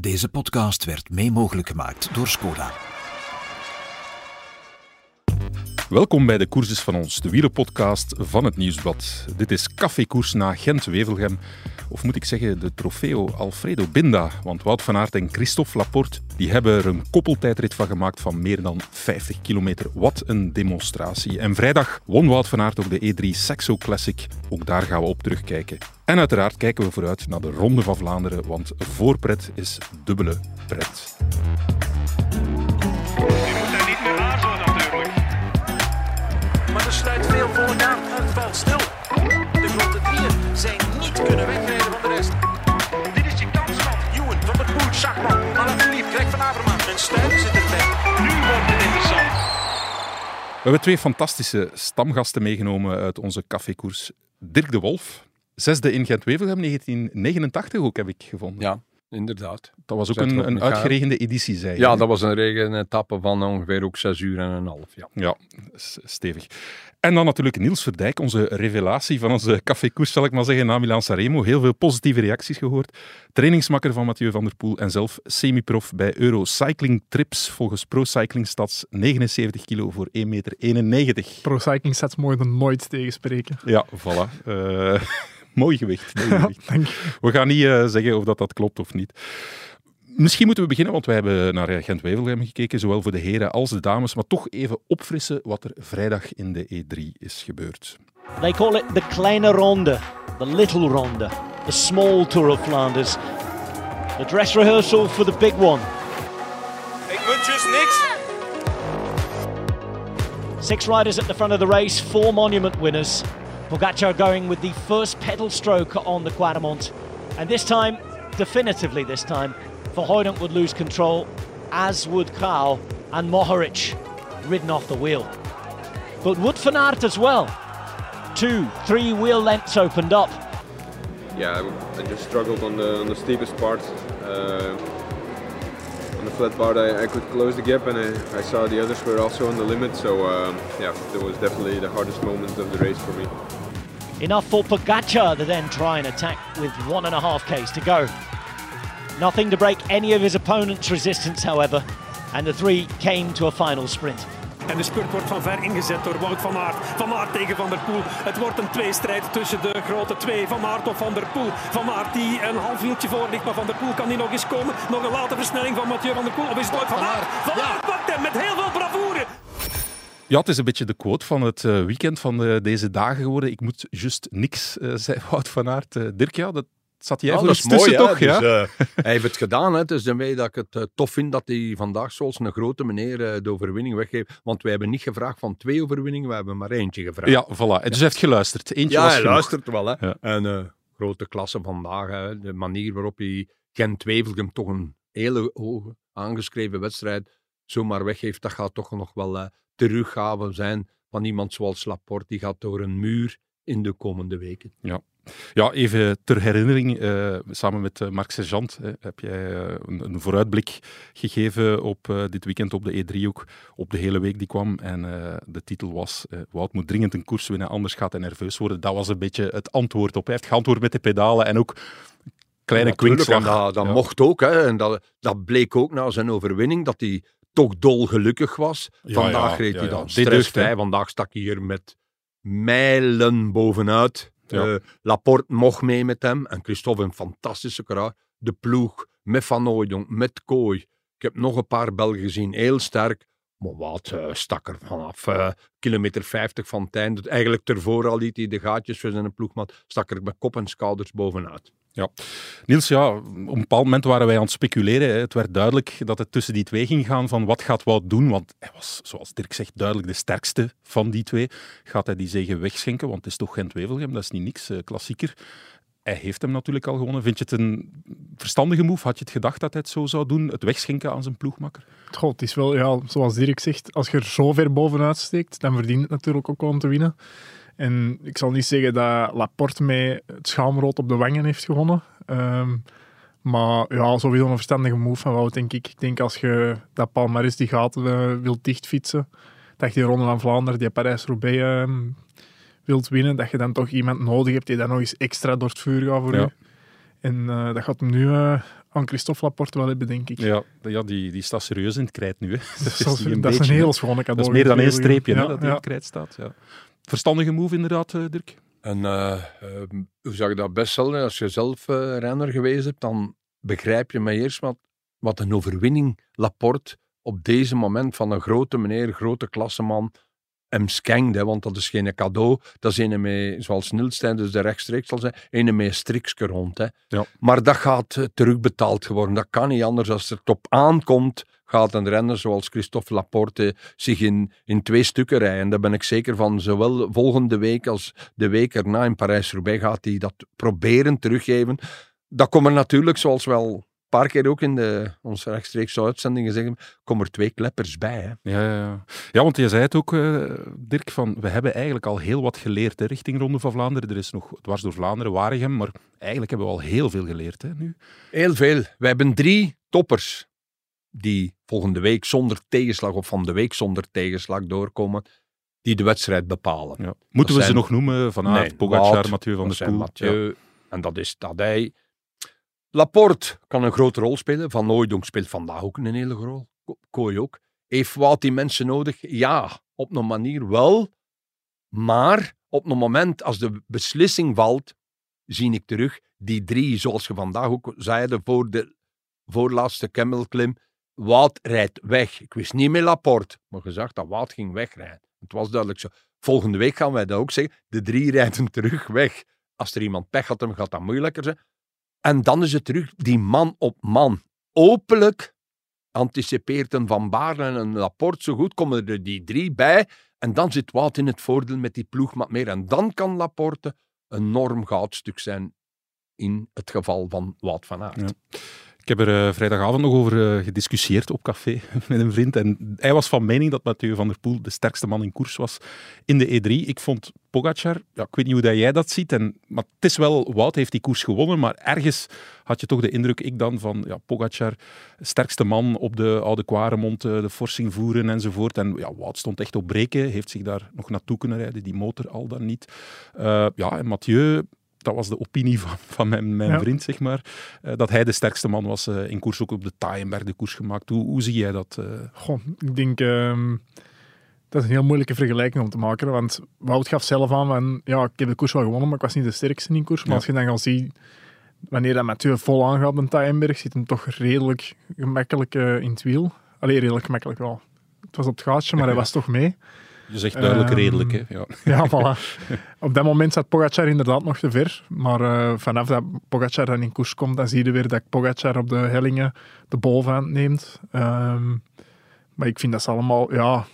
Deze podcast werd mee mogelijk gemaakt door Skoda. Welkom bij de Koerses van ons, de wielerpodcast van het Nieuwsblad. Dit is Cafékoers na Gent-Wevelgem, of moet ik zeggen de Trofeo Alfredo Binda. Want Wout van Aert en Christophe Laporte die hebben er een koppeltijdrit van gemaakt van meer dan 50 kilometer. Wat een demonstratie. En vrijdag won Wout van Aert ook de E3 Saxo Classic. Ook daar gaan we op terugkijken. En uiteraard kijken we vooruit naar de Ronde van Vlaanderen, want voorpret is dubbele pret. Van Avermaat. En Stuy zit erbij. Nu wordt het interessant. We hebben twee fantastische stamgasten meegenomen uit onze cafékoers. Dirk de Wolf, zesde in Gent-Wevelgem 1989 ook, heb ik gevonden. Ja, inderdaad. Dat was ook Zet een, een uitgeregende editie, zei je. Ja, dat was een regenetappe van ongeveer ook zes uur en een half. Ja. Ja, stevig. En dan natuurlijk Niels Verdijk, onze revelatie van onze cafékoers, zal ik maar zeggen, na Milan Sanremo. Heel veel positieve reacties gehoord. Trainingsmakker van Mathieu van der Poel en zelf semi-prof bij Euro Cycling Trips, volgens Pro Cycling Stats 79 kilo voor 1,91 meter. Pro Cycling Stats mogen er nooit tegenspreken. Ja, voilà. Eh, mooi gewicht. Mooi. We gaan niet eh, zeggen of dat, dat klopt of niet. Misschien moeten we beginnen, want wij hebben naar eh, Gent-Wevelgem gekeken, zowel voor de heren als de dames, maar toch even opfrissen wat er vrijdag in de E3 is gebeurd. They call it the Kleine Ronde, the Little Ronde, the small Tour of Flanders. The dress rehearsal for the big one. Ik wens dus niks. Six riders at the front of the race, four monument winners. Pogacar going with the first pedal stroke on the Quadamont. And this time, definitively this time, Verhoeven would lose control, as would Kaal and Mohoric ridden off the wheel. But would Van Aert as well? Two, three wheel lengths opened up. yeah, I, I just struggled on the on the steepest part. Uh, on the flat part, I, I could close the gap, and I, I saw the others were also on the limit. So um, yeah, that was definitely the hardest moment of the race for me. Enough for Pogacar to then try and attack with one and a half Ks to go. Nothing to break any of his opponent's resistance, however, and the three came to a final sprint. En de spurt wordt van ver ingezet door Wout van Aert. Van Aert tegen Van der Poel. Het wordt een tweestrijd tussen de grote twee. Van Aert of Van der Poel. Van Aert die een half wieltje voor ligt. Maar Van der Poel kan die nog eens komen. Nog een late versnelling van Mathieu Van der Poel. Of is het ooit Van Aert? Van Aert pakt hem met heel veel bravoure. Ja, het is een beetje de quote van het eh, weekend van eh, deze dagen geworden. Ik moet juist niks, eh zei Wout van Aert. Dirk, ja, dat zat Ja, iets is mooi, hè. toch? Ja? Dus, eh, hij heeft het gedaan. Hè. Het is daarmee dat ik het eh, tof vind dat hij vandaag zoals een grote meneer eh, de overwinning weggeeft. Want wij hebben niet gevraagd van twee overwinningen, we hebben maar eentje gevraagd. ja, voilà. En dus hij heeft geluisterd. Eentje Ja, was hij genoeg. luistert wel. Hè. Ja. En grote klasse vandaag. Hè. De manier waarop hij Gent-Wevelgem toch een hele hoge aangeschreven wedstrijd zomaar weggeeft, dat gaat toch nog wel teruggave zijn van iemand zoals Laporte. Die gaat door een muur in de komende weken. Ja, even ter herinnering, eh, samen met eh, Marc Sergeant heb jij eh, een, een vooruitblik gegeven op dit weekend op de E3 ook, op de hele week die kwam. En de titel was, Wout moet dringend een koers winnen, anders gaat hij nerveus worden. Dat was een beetje het antwoord op. Hij heeft geantwoord met de pedalen en ook kleine Natuurlijk, kwinkslag. dat, dat Ja. mocht ook. Hè. En dat, dat bleek ook na zijn overwinning, dat hij toch dolgelukkig was. Ja, Vandaag ja, reed ja, hij ja. dan stressvrij. Vandaag stak hij hier met mijlen bovenuit. Eh, Laporte mocht mee met hem. En Christophe een fantastische karaar. De ploeg met Van Ooydonk, met Kooi. Ik heb nog een paar Belgen gezien, heel sterk. Maar wat eh, stak er vanaf eh, kilometer 50 van het einde. Eigenlijk tervoor al liet hij de gaatjes voor zijn ploegmaat. Stak er met kop en schouders bovenuit. Ja. Niels, ja, op een bepaald moment waren wij aan het speculeren. Het werd duidelijk dat het tussen die twee ging gaan van wat gaat Wout doen, want hij was, zoals Dirk zegt, duidelijk de sterkste van die twee. Gaat hij die zegen wegschenken, want het is toch Gent-Wevelgem, dat is niet niks, eh, klassieker. Hij heeft hem natuurlijk al gewonnen. Vind je het een verstandige move? Had je het gedacht dat hij het zo zou doen, het wegschenken aan zijn ploegmakker? Goh, het is wel, ja, zoals Dirk zegt, als je er zo ver bovenuit steekt, dan verdient het natuurlijk ook wel om te winnen. En ik zal niet zeggen dat Laporte mij het schaamrood op de wangen heeft gewonnen. Ehm, maar ja, sowieso een verstandige move van Wout, denk ik. Ik denk als je dat Palmares die gaten eh, wilt dichtfietsen, dat je die Ronde van Vlaanderen, die Parijs-Roubaix ehm, wilt winnen, dat je dan toch iemand nodig hebt die dan nog eens extra door het vuur gaat voor Ja. u. En eh, dat gaat hem nu eh, aan Christophe Laporte wel hebben, denk ik. Ja, ja die, die staat serieus in het krijt nu. Hè. dat is, dat is niet een, beetje, heel schone cadeau. Dat is meer dan één streepje hè, Ja, dat in het krijt staat. Ja. Verstandige move inderdaad, eh, Dirk. En hoe zou ik dat best stellen? Als je zelf eh, renner geweest hebt, dan begrijp je mij eerst wat, wat een overwinning Laporte op deze moment van een grote meneer, grote klasseman, hem schenkt. Want dat is geen cadeau. Dat is een mee, zoals Niels tijdens de rechtstreeks zal zijn, een met een strikske rond. Hè. Ja. Maar dat gaat eh, terugbetaald worden. Dat kan niet anders. Als het erop aankomt, gaat een renner zoals Christophe Laporte zich in, in twee stukken rijden. Daar ben ik zeker van. Zowel volgende week als de week erna in Parijs-Roubaix gaat hij dat proberen teruggeven. Dat komt er natuurlijk, zoals wel paar keer ook in de, onze rechtstreekse uitzendingen zeggen, komen er twee kleppers bij. Hè. Ja, ja, ja. ja, want je zei het ook, eh, Dirk, van we hebben eigenlijk al heel wat geleerd hè, richting Ronde van Vlaanderen. Er is nog dwars door Vlaanderen, Waregem, maar eigenlijk hebben we al heel veel geleerd hè, nu. Heel veel. We hebben drie toppers die volgende week zonder tegenslag of van de week zonder tegenslag doorkomen, die de wedstrijd bepalen. Ja. Moeten we zijn- ze nog noemen? Van Aert, Nee, Pogacar, Mathieu van der Poel. Mathieu, en dat is Tadej. Laporte kan een grote rol spelen. Van Nooijdonk speelt vandaag ook een hele rol. Ko- Kooi ook. Heeft Wout die mensen nodig? Ja, op een manier wel. Maar op een moment als de beslissing valt, zie ik terug die drie, zoals je vandaag ook zeiden voor de voorlaatste kemmelklim. Wout rijdt weg. Ik wist niet meer Laporte, maar gezegd dat Wout ging wegrijden. Het was duidelijk zo. Volgende week gaan wij dat ook zeggen. De drie rijden terug weg. Als er iemand pech had, dan gaat dat moeilijker zijn. En dan is het terug die man op man. Openlijk anticipeert een Van Baarle en een Laporte zo goed, komen er die drie bij. En dan zit Wout in het voordeel met die ploegmaat meer. En dan kan Laporte een enorm goudstuk zijn in het geval van Wout van Aert. Ik heb er eh, vrijdagavond nog over eh, gediscussieerd op café met een vriend. En hij was van mening dat Mathieu van der Poel de sterkste man in koers was in de E3. Ik vond Pogacar, ja, ik weet niet hoe dat jij dat ziet. En, maar het is wel, Wout heeft die koers gewonnen. Maar ergens had je toch de indruk, ik dan, van ja, Pogacar, sterkste man op de Oude Kwaremond, eh, de forsing voeren enzovoort. En ja, Wout stond echt op breken, heeft zich daar nog naartoe kunnen rijden, die motor al dan niet. Ja, en Mathieu, dat was de opinie van, van mijn, mijn Ja. vriend, zeg maar. eh, dat hij de sterkste man was eh, in koers, ook op de Taaienberg de koers gemaakt. Hoe, hoe zie jij dat? eh? Goh, ik denk... ehm, dat is een heel moeilijke vergelijking om te maken. Want Wout gaf zelf aan van... Ja, ik heb de koers wel gewonnen, maar ik was niet de sterkste in koers. Maar Ja. als je dan gaat zien... Wanneer dat Mathieu vol aangaat een Taaienberg, zit hem toch redelijk gemakkelijk in het wiel. Allee, redelijk gemakkelijk wel. Het was op het gaatje, maar hij was toch mee. Je zegt duidelijk Ehm, redelijk, hè? Ja. Ja, voilà. Op dat moment zat Pogacar inderdaad nog te ver. Maar eh, vanaf dat Pogacar dan in koers komt, dan zie je weer dat Pogacar op de hellingen de bovenhand neemt. Ehm, maar ik vind dat ze allemaal... Ja,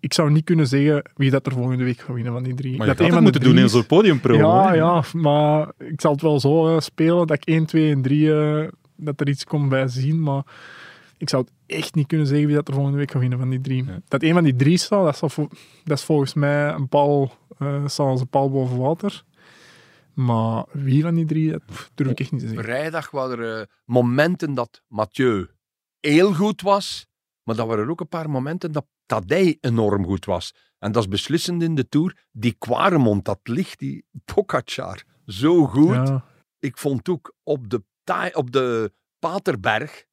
ik zou niet kunnen zeggen wie dat er volgende week gaat winnen van die drie. Maar je dat het van moeten doen in zo'n podiumpromo. Ja, ja, maar ik zal het wel zo eh, spelen dat ik 1, 2 en 3 eh, dat er iets komt bij zien. Maar ik zou het echt niet kunnen zeggen wie dat er volgende week gaat winnen van die drie. Ja. Dat een van die drie staat, dat, zal vo- dat is volgens mij een paal, eh staat als een paal boven water. Maar wie van die drie, dat pff, durf ik echt niet te zeggen. Vrijdag waren er eh, momenten dat Mathieu heel goed was, maar dat waren er ook een paar momenten dat Tadej enorm goed was. En dat is beslissend in de Tour. Die Quaremont, dat ligt, die Pogacar, zo goed. Ja, Ik vond ook op de, op de Paterberg,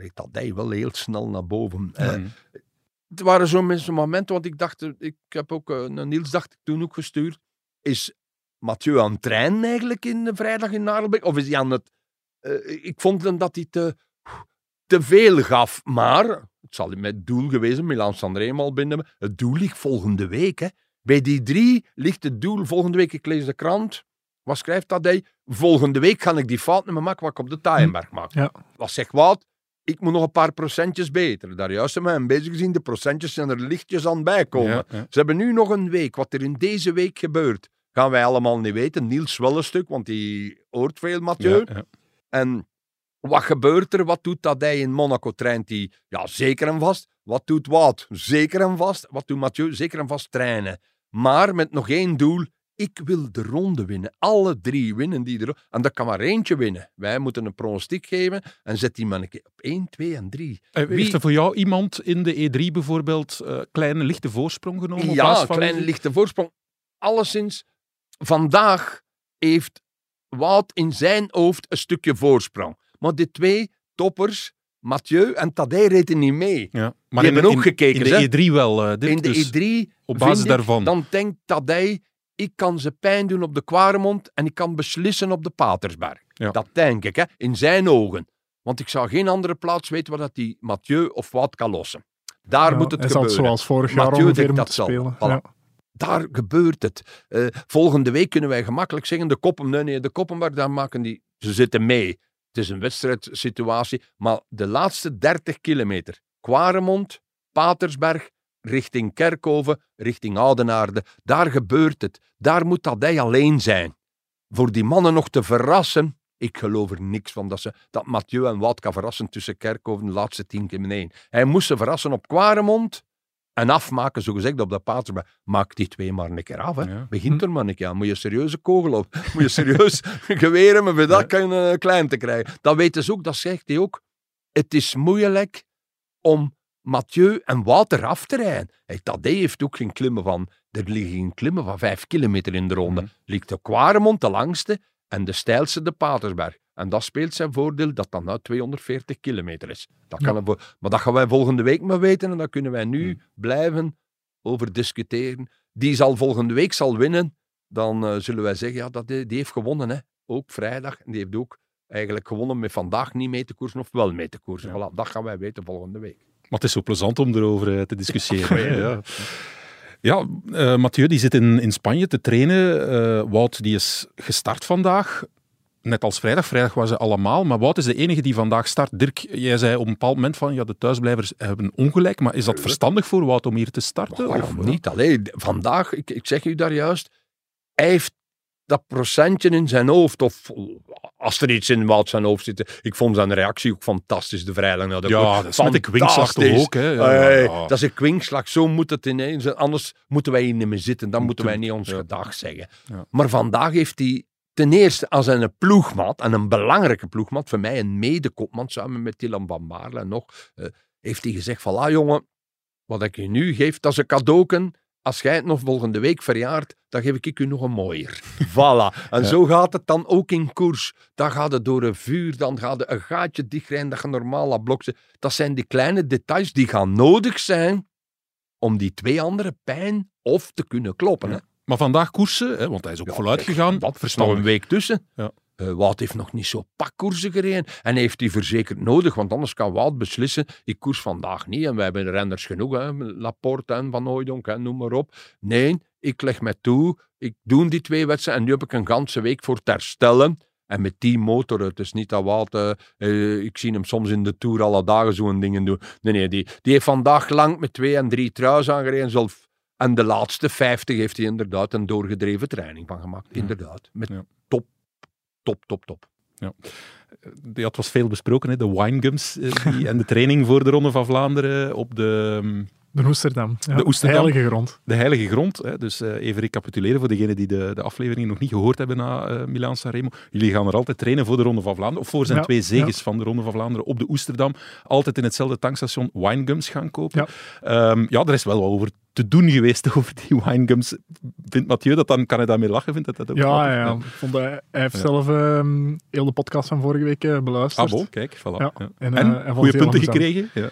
reed Tadej wel heel snel naar boven. Mm. het waren zo mensen momenten, want ik dacht, eh, ik heb ook, naar Niels dacht ik toen ook gestuurd, is Mathieu aan het trainen eigenlijk in de vrijdag in Narelbeek? Of is hij aan het... eh, ik vond hem dat hij te, te veel gaf, maar het zal met doel geweest zijn, Milan Sanremo al binnen. Het doel ligt volgende week, hè. Bij die drie ligt het doel volgende week, ik lees de krant, wat schrijft dat hij? Volgende week ga ik die fout niet meer maken wat ik op de Taaienberg maak. Ja. Wat zegt Wout? Ik moet nog een paar procentjes beter. Daar juist zijn we hem bezig gezien. De procentjes zijn er lichtjes aan bijkomen. Ja, ja. Ze hebben nu nog een week. Wat er in deze week gebeurt, gaan wij allemaal niet weten. Niels wel een stuk, want die hoort veel, Mathieu. Ja. En wat gebeurt er? Wat doet dat hij in Monaco? Traint hij ja, zeker en vast. Wat doet Wout? Zeker en vast. Wat doet Mathieu? Zeker en vast trainen. Maar met nog één doel. Ik wil de ronde winnen. Alle drie winnen die er. En dat kan maar eentje winnen. Wij moeten een pronostiek geven en zet die man een keer op 1, 2 en 3. Eh, Wie- Heeft er voor jou iemand in de E3 bijvoorbeeld eh, kleine lichte voorsprong genomen? Ja, van kleine lichte voorsprong. Alleszins, vandaag heeft Wout in zijn hoofd een stukje voorsprong. Maar de twee toppers, Mathieu en Tadej reden niet mee. Ja. Die hebben ook in, gekeken, In de E3 wel, eh, In de dus E3, op basis ik, daarvan. dan denkt Tadej, ik kan ze pijn doen op de Kwaremond en ik kan beslissen op de Patersberg. Ja. Dat denk ik, hè, in zijn ogen. Want ik zou geen andere plaats weten waar dat die Mathieu of Wout kan lossen. Daar Ja, moet het gebeuren. zoals vorig jaar Mathieu denkt moeten dat zal. spelen. Voilà. Ja. Daar gebeurt het. Eh, volgende week kunnen wij gemakkelijk zeggen, de koppen, nee, nee, de Koppenberg, daar maken die, ze zitten mee. Het is een wedstrijdsituatie, maar de laatste 30 kilometer, Kwaremond, Patersberg, richting Kerkhoven, richting Oudenaarde, daar gebeurt het. Daar moet Tadij alleen zijn. Voor die mannen nog te verrassen, ik geloof er niks van dat, ze, dat Mathieu en Wout kan verrassen tussen Kerkhoven de laatste 10 kilometer. Hij moest ze verrassen op Kwaremond, en afmaken, zogezegd, op de Patersberg. Maak die twee maar een keer af. Hè. Ja. Begint er maar een keer aan. Moet je serieuze kogel op. Moet je serieus geweren, maar voor dat kan je een klein te krijgen. Dat weten ze ook, dat zegt hij ook. Het is moeilijk om Mathieu en Wouter af te rijden. Hey, Tadej heeft ook geen klimmen van... Er liggen geen klimmen van vijf kilometer in de ronde. Ligt de Kwaremond de langste en de steilste de Patersberg. En dat speelt zijn voordeel dat dat nou 240 kilometer is. Dat kan Ja. een maar dat gaan wij volgende week maar weten en daar kunnen wij nu blijven over discussiëren. Die zal volgende week zal winnen. Dan eh, zullen wij zeggen, ja, dat, die, die heeft gewonnen. Hè. Ook vrijdag. En die heeft ook eigenlijk gewonnen met vandaag niet mee te koersen of wel mee te koersen. Voilà, dat gaan wij weten volgende week. Maar het is zo plezant om erover eh, te discussiëren. ja. Ja, eh, Mathieu die zit in, in Spanje te trainen. Eh, Wout die is gestart vandaag. Net als vrijdag. Vrijdag waren ze allemaal. Maar Wout is de enige die vandaag start. Dirk, jij zei op een bepaald moment van ja, de thuisblijvers hebben ongelijk. Maar is dat verstandig voor Wout om hier te starten? Waarom Of- niet? Allee, vandaag, ik, ik zeg u daar juist, hij heeft dat procentje in zijn hoofd, of als er iets in Wout zijn hoofd zit. Ik vond zijn reactie ook fantastisch, de vrijdag. naar de Ja, dat is met de kwinkslag toch ook. Hè? Ja. Dat is een kwinkslag, zo moet het ineens. Anders moeten wij hier niet meer zitten, dan moeten wij niet ons gedag zeggen. Maar vandaag heeft hij ten eerste als een ploegmaat, en een belangrijke ploegmaat, voor mij een mede-kopman, samen met Dylan van Baarle nog, eh, heeft hij gezegd van, ah jongen, wat ik je nu geef, dat is een cadeauken. Als jij het nog volgende week verjaart, dan geef ik u nog een mooier. Voilà. En zo gaat het dan ook in koers. Dan gaat het door een vuur, dan gaat het een gaatje dichtrijden dat je normaal zet. Dat zijn die kleine details die gaan nodig zijn om die twee andere pijn of te kunnen kloppen. Hè? Maar vandaag koersen, hè, want hij is ook Ja, voluit kijk, gegaan. Dat Verstandig. een week tussen. Ja. Eh, Wout heeft nog niet zo pakkoersen gereden. En heeft hij verzekerd nodig, want anders kan Wout beslissen, ik koers vandaag niet. En wij hebben renners genoeg, hè, Laporte en Van Hooijdonk, en noem maar op. Nee, ik leg mij toe, ik doe die twee wedstrijden en nu heb ik een ganse week voor te herstellen. En met die motor, het is niet dat Wout, eh, eh, ik zie hem soms in de Tour alle dagen zo'n dingen doen. Nee, nee, die, die heeft vandaag lang met twee en drie truis aangereden. Zelf, en de laatste 50 heeft hij inderdaad een doorgedreven training van gemaakt. Inderdaad. Met Ja. Top, top, top. Ja, het was veel besproken, hè, de winegums eh, die, en de training voor de Ronde van Vlaanderen op de, mm, De Oesterdam. Ja, De Oesterdam. Heilige grond. de heilige grond. Hè. Dus eh, even recapituleren voor degenen die de, de aflevering nog niet gehoord hebben na eh Milaan Sanremo. Jullie gaan er altijd trainen voor de Ronde van Vlaanderen, of voor zijn Ja, twee zeges van de Ronde van Vlaanderen op de Oesterdam. Altijd in hetzelfde tankstation winegums gaan kopen. Ja, ja er is wel wat over te doen geweest over die winegums. Vindt Mathieu dat dan, kan hij daarmee lachen? Vindt hij dat ook Ja, grappig? ja. Ik Vond hij, hij heeft Ja. zelf ehm, heel de podcast van vorige week eh, beluisterd. Ah, bon, kijk, voilà. Ja, Ja. en, En, eh, goede punten gekregen? Ja.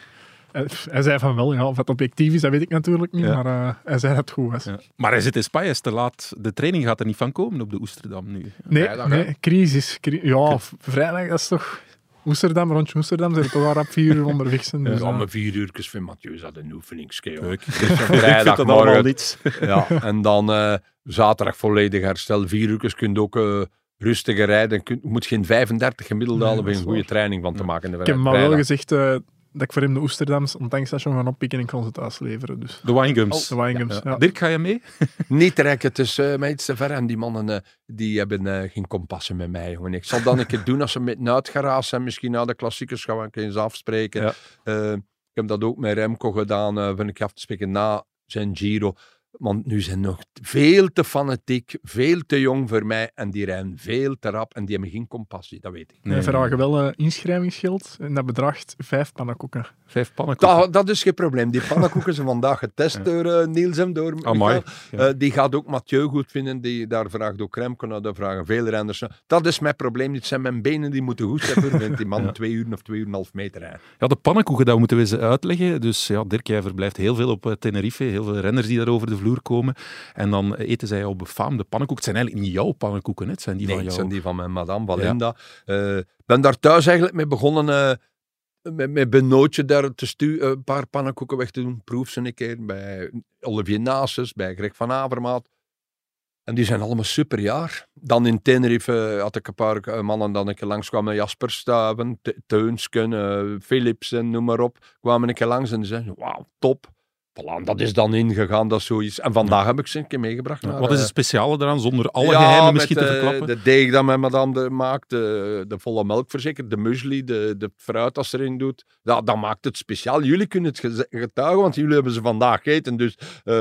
Hij, zei van wel, ja, of het objectief is, dat weet ik natuurlijk niet, Ja. maar eh, hij zei dat het goed was. Ja. Maar hij zit in Spanje, is te laat. De training gaat er niet van komen op de Oesterdam nu. Nee, Vrijdag, nee, crisis. cri- ja, vrijdag, dat is toch... Oesterdam, rondje Oesterdam, zijn er toch al rap vier uur onderweg zijn. Dus, Ja, maar vier uurtjes van Mathieu is dat een oefeningske. joh. Leuk. Vrijdagmorgen. dat allemaal niets. Ja, en dan eh, zaterdag volledig herstel. Vier uurtjes kun je ook eh, rustiger rijden. Kun- Je moet geen 35 gemiddeld Nee, halen om een goede training van te maken. in de ik heb hem al vrijdag. wel gezegd eh, dat ik voor hem de Oesterdams een tankstation ga oppikken en ik kon ze thuis leveren. Dus. De winegums. De Winegums, Ja. ja. Dirk, ga je mee? Niet trekken, het is eh, mij iets te ver. En die mannen eh, die hebben eh, geen kompassen met mij. Jongen. Ik zal dan een keer doen als ze met uitgeraasd zijn. Misschien na de klassiekers gaan we een keer eens afspreken. Ja. Eh, ik heb dat ook met Remco gedaan. eh van ik af te spreken na zijn Giro. Want nu zijn nog veel te fanatiek, veel te jong voor mij. En die rijden veel te rap en die hebben geen compassie, dat weet ik. Wij vragen wel eh, inschrijvingsgeld en dat bedraagt vijf pannenkoeken. Vijf pannenkoeken. Dat, dat is geen probleem. Die pannenkoeken zijn vandaag getest door eh, Niels en door Amai. Eh, die gaat ook Mathieu goed vinden. Die, daar vraagt ook Remco naar. Daar vragen veel renners naar. Dat is mijn probleem. niet. zijn mijn benen die moeten goed zijn. voor die man twee uur of twee uur en een half meter rijden. Ja, de pannenkoeken, dat moeten we eens uitleggen. Dus ja, Dirk, jij verblijft heel veel op Tenerife. Heel veel renners die daar over de vloer komen. En dan eten zij al befaamde pannenkoeken. Het zijn eigenlijk niet jouw pannenkoeken, hè? het zijn die Nee, van het jou. zijn die van mijn madame Valinda. Ik ben daar thuis eigenlijk mee begonnen. eh, met, met Benootje daar te stu eh, een paar pannenkoeken weg te doen. Proef ze een keer bij Olivier Nasus, bij Greg van Avermaat. En die zijn allemaal superjaar. Dan in Tenerife eh, had ik een paar eh, mannen dan een keer langs kwamen. Jasper Stuiven, Te- Teunsken, eh, Philips en noem maar op. Kwamen een keer langs en die zeiden, wauw, top. Voilà, dat is dan ingegaan, dat is zoiets. En vandaag heb ik ze een keer meegebracht. Ja, naar, Wat is eh, het speciale daaraan, zonder alle ja, geheimen met, misschien te eh, verklappen? De deeg dat mijn madame de, maakt, de, de volle melk verzekerd, de muesli, de, de fruit dat ze erin doet. Dat, dat maakt het speciaal. Jullie kunnen het getuigen, want jullie hebben ze vandaag gegeten. Dus eh,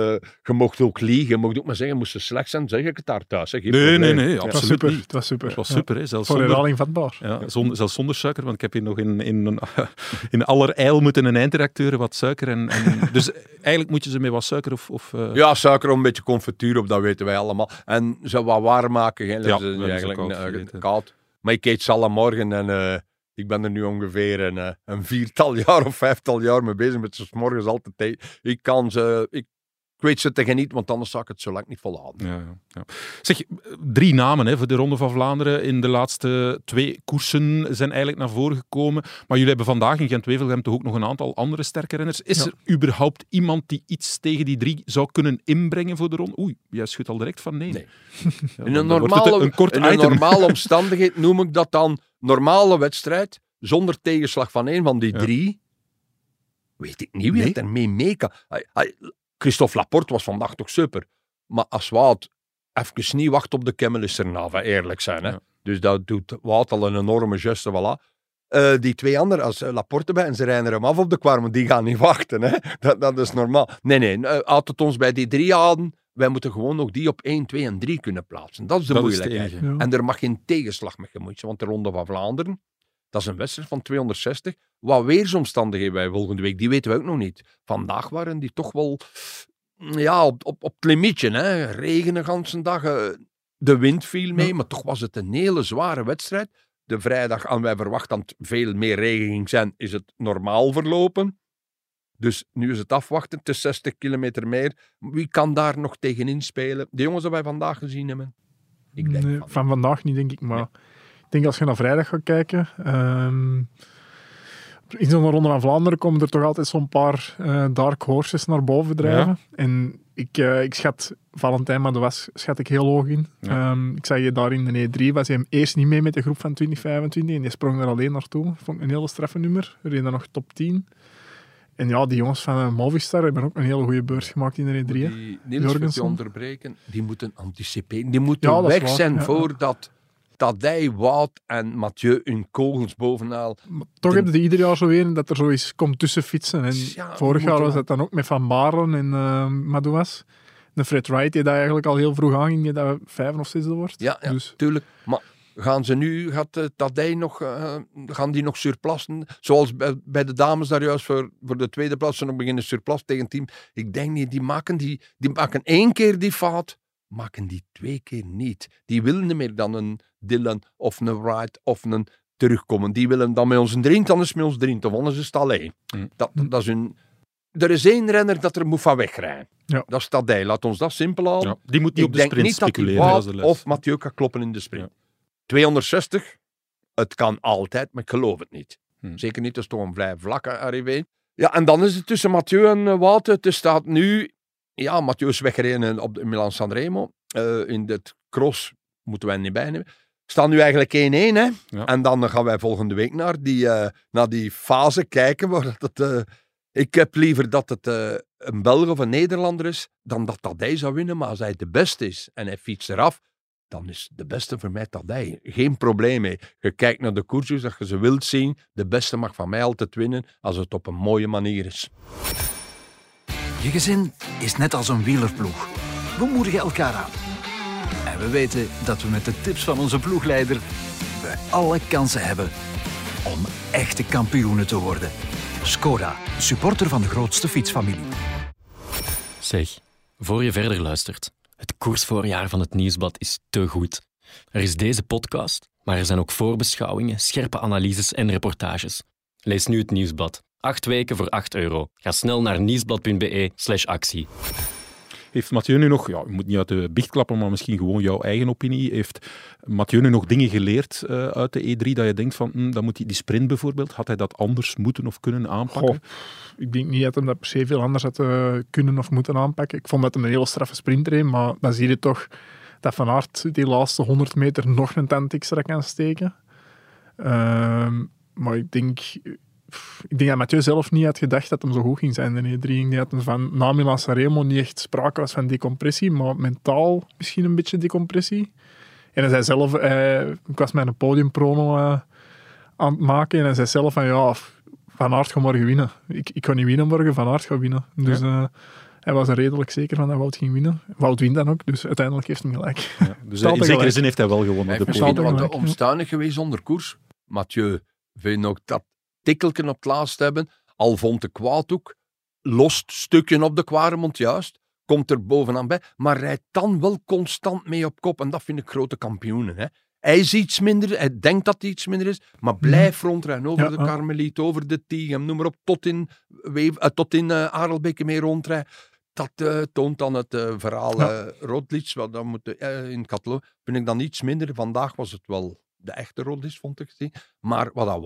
je mocht ook liegen, je mocht ook maar zeggen, moest ze slecht zijn, zeg ik het daar thuis. Zeg, Nee, nee, probleem. nee, Het was absoluut super. niet. Het was super. Het was Ja. super, hè? Zelfs Voor zonder, herhaling vatbaar. ja, zonder, zelfs zonder suiker, want ik heb hier nog in, in, een- in allerijl moeten een eindredacteur wat suiker. En, en, dus eigenlijk moet je ze met wat suiker of... of eh, Ja, suiker om een beetje confituur op, dat weten wij allemaal. En ze wat warm maken, dat Ja, ze eigenlijk koud eh, koud. Maar ik eet ze alle morgen en eh, ik ben er nu ongeveer een, een viertal jaar of vijftal jaar mee bezig met ze 's morgens altijd. Ik kan ze, ik, ik weet ze te genieten, want anders zou ik het zo lang niet volhouden. Ja, ja, ja. Zeg, drie namen hè, voor de Ronde van Vlaanderen in de laatste twee koersen zijn eigenlijk naar voren gekomen. Maar jullie hebben vandaag in Gent-Wevelgem toch ook nog een aantal andere sterke renners. Is er überhaupt iemand die iets tegen die drie zou kunnen inbrengen voor de ronde? Oei, jij schudt al direct van nee. Nee. In een, normale, een kort in een normale omstandigheid noem ik dat dan normale wedstrijd, zonder tegenslag van één van die drie. Weet ik niet wie Nee. het ermee mee kan. Christophe Laporte was vandaag toch super. Maar als Wout even niet wacht op de Kemmel is er nou, eerlijk zijn. Hè? Ja. Dus dat doet Wout al een enorme geste, voilà. Eh, die twee anderen, als eh, Laporte bij en ze rijden hem af op de kwarm, die gaan niet wachten. Hè? Dat, dat is normaal. Nee, nee, uh, het ons bij die drie houden, wij moeten gewoon nog die op 1, 2 en 3 kunnen plaatsen. Dat is de Dat moeilijkheid. Ja. En er mag geen tegenslag mee gemoeid zijn, want de Ronde van Vlaanderen, dat is een wedstrijd van 260. Wat weersomstandigheden wij volgende week, die weten we ook nog niet. Vandaag waren die toch wel ja, op, op, op het limietje. Hè. Regen de ganse dag, eh, de wind viel mee, Ja. maar toch was het een hele zware wedstrijd. De vrijdag, en wij verwachten dat het veel meer regen ging zijn, is het normaal verlopen. Dus nu is het afwachten, is 60 kilometer meer. Wie kan daar nog tegenin spelen? De jongens die wij vandaag gezien hebben? Ik denk Nee, van- van vandaag niet, denk ik. Maar ik denk als je naar vrijdag gaat kijken. ehm, in zo'n Ronde van Vlaanderen komen er toch altijd zo'n paar eh, dark horses naar boven drijven. En ik, eh, ik schat Valentijn Madouas schat ik heel hoog in. Ja. Ehm, ik zag je daar in de E3, was hij hem eerst niet mee met de groep van 2025 en die sprong er alleen naartoe. Vond ik een hele straffe nummer. Reed dan nog top 10. En ja, die jongens van eh, Movistar hebben ook een hele goede beurt gemaakt in de E3. hè. Die Jorgensen. onderbreken, die moeten anticiperen. Die moeten Ja, weg zijn ja. voordat Tadej, Wout en Mathieu hun kogels bovenaan. Maar toch De- heb je ieder jaar zo weer dat er zoiets komt tussen fietsen. En Ja, vorig jaar was dat dan ook met Van Baarlen en eh Madouas. De Fred Wright, die dat eigenlijk al heel vroeg aanging, dat vijfde of zesde wordt. Ja, ja Dus tuurlijk. Maar gaan ze nu, gaat uh, Tadej nog, eh, gaan die nog surplassen? Zoals bij, bij de dames daar juist voor, voor de tweede plaats, ze nog beginnen surplas tegen team. Ik denk niet, die maken, die, die maken één keer die fout, maken die twee keer niet. Die willen niet meer dan een Dylan of een Wright of een terugkomen. Die willen dan met ons een drink, dan is het met ons drink, of anders is het alleen. Mm. Dat, dat is hun... Er is één renner dat er moet van wegrijden. Ja. Dat is Tadej. Laat ons dat simpel houden. Ja, die moet niet Ik op de sprint dat speculeren. Dat of Mathieu kan kloppen in de sprint. Ja. 260, het kan altijd, maar ik geloof het niet. Hmm. Zeker niet, dat is toch een vrij vlakke arrivé. Ja, en dan is het tussen Mathieu en uh, Wout. Het staat nu... Ja, Mathieu is weggereden op de Milan Sanremo. Uh, in de cross moeten wij niet bijnemen. Staan nu eigenlijk 1-1, hè. Ja. En dan gaan wij volgende week naar die, uh, naar die fase kijken waar dat. Uh, ik heb liever dat het een Belg of een Nederlander is, dan dat Tadej zou winnen. Maar als hij de beste is en hij fietst eraf, dan is de beste voor mij Tadej. Geen probleem mee. Je kijkt naar de koersjes, dat je ze wilt zien. De beste mag van mij altijd winnen, als het op een mooie manier is. Je gezin is net als een wielerploeg. We moedigen elkaar aan. En we weten dat we met de tips van onze ploegleider we alle kansen hebben om echte kampioenen te worden. Skoda, supporter van de grootste fietsfamilie. Zeg, voor je verder luistert, het koersvoorjaar van het Nieuwsblad is te goed. Er is deze podcast, maar er zijn ook voorbeschouwingen, scherpe analyses en reportages. Lees nu het Nieuwsblad. Acht weken voor 8 euro. Ga snel naar nieuwsblad.be slash actie. Heeft Mathieu nu nog, ja, je moet niet uit de biecht klappen, maar misschien gewoon jouw eigen opinie. Heeft Mathieu nu nog dingen geleerd uh, uit de E3 dat je denkt van, hm, dan moet hij die sprint bijvoorbeeld, had hij dat anders moeten of kunnen aanpakken? Goh, ik denk niet dat hij dat per se veel anders had uh, kunnen of moeten aanpakken. Ik vond dat een hele straffe sprint reed, maar dan zie je toch dat Van Aert die laatste 100 meter nog een tent extra kan steken. Uh, maar ik denk, ik denk dat Mathieu zelf niet had gedacht dat hem zo goed ging zijn in de E3. Ik denk dat hem van na Milan Sanremo niet echt sprake was van decompressie, maar mentaal misschien een beetje decompressie. En hij zei zelf, eh, ik was mijn podiumprono uh, aan het maken en hij zei zelf van ja, Van Aert gaat morgen winnen. Ik, ik ga niet winnen morgen, Van Aert gaat winnen. Dus ja. uh, hij was er redelijk zeker van dat Wout ging winnen. Wout wint dan ook, dus uiteindelijk heeft hij gelijk. Ja, dus in zekere zin heeft hij wel gewonnen. Hij de podium. wat omstandig geweest onder koers. Mathieu, vind je ook dat tikkelken op het laatst hebben. Al vond de kwaad ook. Lost stukje op de Kwaremond, juist. Komt er bovenaan bij. Maar rijdt dan wel constant mee op kop. En dat vind ik grote kampioenen. Hè. Hij is iets minder, hij denkt dat hij iets minder is, maar blijf rondrijden over Ja, de ja. Karmeliet, over de Tigem, noem maar op, tot in, Weef, eh, tot in uh, Arelbeke mee rondrijden. Dat eh, toont dan het eh, verhaal Ja. eh Roglic, wat dan moet, eh, in Catalo, vind ik dan iets minder. Vandaag was het wel de echte Roglic, vond ik. Maar wat dat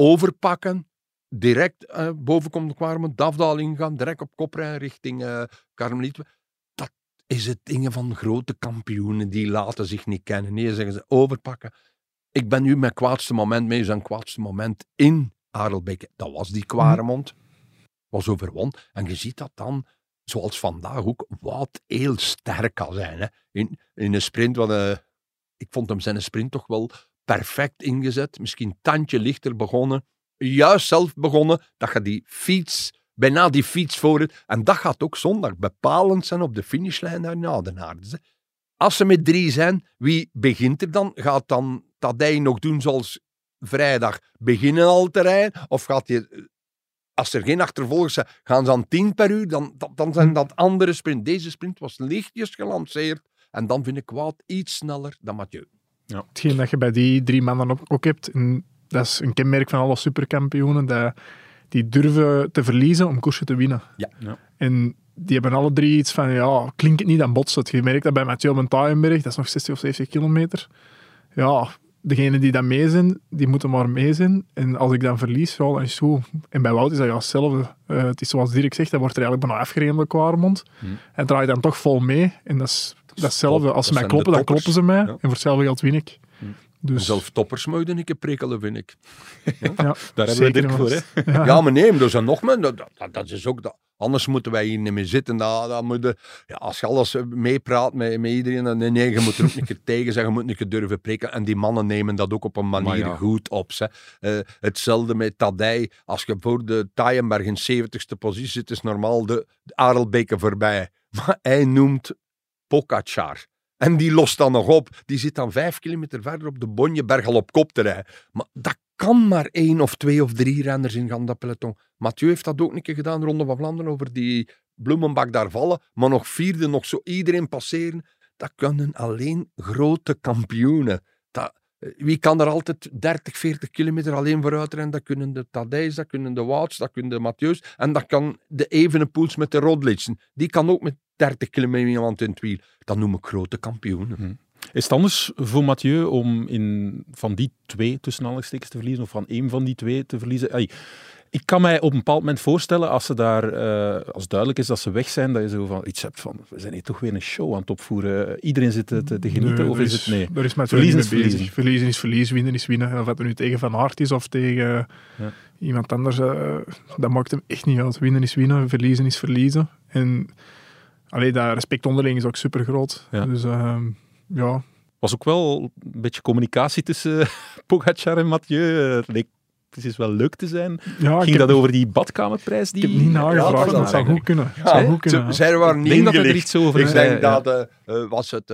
overpakken, direct eh boven komt de Kwaremond, Dafdal ingaan, direct op kop rijden richting eh Karmeliet. Dat is het dingen van grote kampioenen, die laten zich niet kennen. Nee, zeggen ze, overpakken. Ik ben nu mijn kwaadste moment mee, zijn kwaadste moment in Arelbeke. Dat was die Kwaremond. Was overwon. En je ziet dat dan, zoals vandaag ook, wat heel sterk kan zijn. Hè. In, in een sprint, wat, eh, ik vond hem zijn sprint toch wel perfect ingezet. Misschien tandje lichter begonnen. Juist zelf begonnen, dat je die fiets, bijna die fiets voor het. En dat gaat ook zondag bepalend zijn op de finishlijn daar in Oudenaarde. hè. Als ze met drie zijn, wie begint er dan? Gaat dan Tadej nog doen zoals vrijdag, beginnen al te rijden? Of gaat hij, als er geen achtervolgers zijn, gaan ze aan 10 per uur? Dan, dan, zijn dat andere sprint. Deze sprint was lichtjes gelanceerd. En dan vind ik Wout iets sneller dan Mathieu. Hetgeen dat je bij die drie mannen ook, ook hebt, en dat is een kenmerk van alle superkampioenen, dat die durven te verliezen om koersen te winnen. Ja. Ja. En die hebben alle drie iets van, ja, klinkt het niet, dan botst het. Je merkt dat bij Mathieu Mentaienberg, dat is nog 60 of 70 kilometer. Ja, degenen die dan mee zijn, die moeten maar mee zijn. En als ik dan verlies, ja, dan is het goed. En bij Wout is dat ja hetzelfde. Eh, het is zoals Dirk zegt, dat wordt er eigenlijk bijna afgereden op de Kwaremond. En draait dan toch vol mee. En dat is, dat is hetzelfde. top. Als ze mij kloppen, dan kloppen ze mij. Ja. En voor hetzelfde geld win ik. En Dus, zelf toppers mogen een keer prikkelen, vind ik. ja, Daar hebben we Dirk voor, hè? Ja. Ja, maar nee, er zijn nog mensen. Dat, dat, dat is ook dat. Anders moeten wij hier niet meer zitten. Dat, dat moet ja, als je alles meepraat met, met iedereen, dan nee, nee, je moet er ook een keer tegen zeggen, je moet een keer durven prikken. En die mannen nemen dat ook op een manier Maar goed op. Ze. Eh, hetzelfde met Tadij. Als je voor de Taaienberg in 70ste positie zit, is normaal de, de Arelbeke voorbij. Maar hij noemt Pogacar. En die lost dan nog op. Die zit dan vijf kilometer verder op de Bonjeberg al op kop te rijden. Maar dat kan maar één of twee of drie renners in gaan, dat peloton. Mathieu heeft dat ook een keer gedaan, Ronde van Vlaanderen, over die bloemenbak daar vallen. Maar nog vierde, nog zo iedereen passeren. Dat kunnen alleen grote kampioenen. Eh, wie kan er altijd 30, 40 kilometer alleen vooruit rennen? Dat kunnen de Tadijs, dat kunnen de Wouts, dat kunnen de Mathieu's. En dat kan de Evenepoels met de Rodlicen. Die kan ook met 30 kilometer iemand in het wiel. Dat noem ik grote kampioenen. Is het anders voor Mathieu om in, van die twee tussen aanhalingstekens te verliezen, of van één van die twee te verliezen? Ik kan mij op een bepaald moment voorstellen, als, ze daar, eh, als duidelijk is dat ze weg zijn, dat je zo van iets hebt van, we zijn hier toch weer een show aan het opvoeren. Iedereen zit te, te, te genieten, Nee, of is het nee? Er is met Verliezen verliezen is bezig. verliezen. Verliezen is verliezen, winnen is winnen. Of het nu tegen Van Aert is of tegen Ja. iemand anders, eh, dat maakt hem echt niet uit. Winnen is winnen, verliezen is verliezen. En allee, dat respect onderling is ook super groot. Ja. Dus ehm, ja, was ook wel een beetje communicatie tussen Pogacar en Mathieu. Eh, Het leek precies wel leuk te zijn. Ja, Ging heb, dat over die badkamerprijs? Die... ik heb niet nagevraagd, Ja, dat zou is goed kunnen. Het zou goed kunnen. Ze, ja. zij waren niet dat er iets over Ik zei, denk ja. dat, eh, eh, was het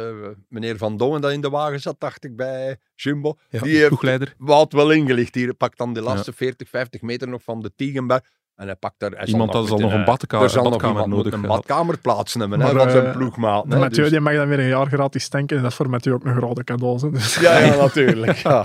meneer Van Dongen dat in de wagen zat, dacht ik, bij Jumbo. Ja, die heeft ploegleider. wat wel ingelicht hier. Pakt dan de laatste 40, 50 meter nog van de Tiegenberg. En hij pakt daar... Hij Iemand dat zal nog een eh, badka- er zal nog badkamer iemand nodig een badkamer plaatsen hebben, hè, Maar, van zijn eh, ploegmaat. Hè, Mathieu dus- die mag dan weer een jaar gratis tanken. En dat is voor Mathieu ook een grote cadeau. hè. Dus, Ja, ja, natuurlijk. Ja.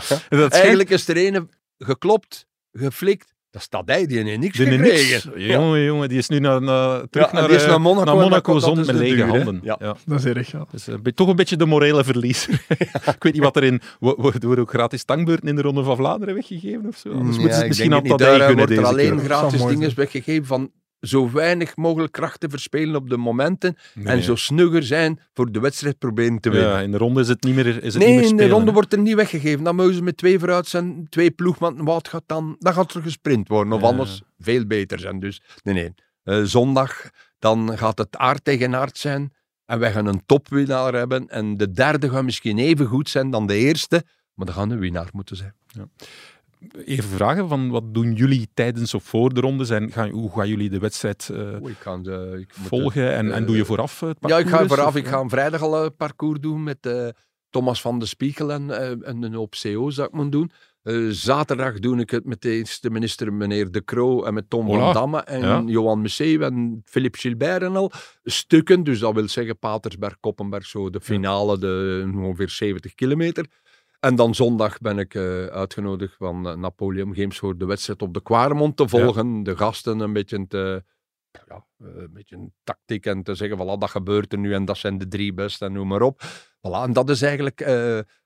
Eigenlijk is er een geklopt, geflikt. Dat staat hij, die heeft niks De gekregen. niks. Jongen, jongen, die is nu naar, naar- terug Ja, naar, die is eh, naar Monaco en Monaco dat- dat zond is met lege duur, handen. Ja. Ja. dat is erg, ja. Dus, eh, be- toch een beetje de morele verliezer. ik weet niet wat erin... wo- Worden ook gratis tankbeurten in de Ronde van Vlaanderen weggegeven of zo? Anders Ja, moeten ze misschien aan het niet. Tadej Daar gunnen wordt er alleen keer. gratis dingen weggegeven van zo weinig mogelijk krachten verspelen op de momenten Nee, en zo snugger zijn voor de wedstrijd proberen te winnen. Ja, in de ronde is het niet meer, is het niet nee, meer in spelen. de ronde hè. wordt er niet weggegeven. Dan mogen ze met twee vooruit zijn, twee ploegmannen. Wat gaat dan? Dan gaat er gesprint worden. Of Ja. anders veel beter zijn. Dus nee, nee. Eh, zondag, dan gaat het aard tegen aard zijn. En wij gaan een topwinnaar hebben. En de derde gaat misschien even goed zijn dan de eerste. Maar dan gaan een winnaar moeten zijn. Even vragen, van wat doen jullie tijdens of voor de ronde? Zijn, gaan, hoe gaan jullie de wedstrijd eh, ik eh, ik volgen? En, en eh, doe je vooraf het Ja, parcours? ik ga vooraf. Ik ga een vrijdag al een parcours doen met eh, Thomas van de Spiegel en, eh, en een hoop CO's dat ik moet doen. Eh, zaterdag doe ik het met de eerste minister, meneer De Croo, en met Tom van Damme en Ja. Johan Museeuw en Philippe Gilbert en al. Stukken, dus dat wil zeggen Patersberg, Koppenberg, zo de finale, de ongeveer 70 kilometer. En dan zondag ben ik eh, uitgenodigd van eh, Napoleon Games voor de wedstrijd op de Quaremont te volgen. De gasten een beetje te, ja, eh, een beetje een tactiek en te zeggen, voilà, dat gebeurt er nu en dat zijn de drie beste en noem maar op. Voilà, en dat is eigenlijk, eh,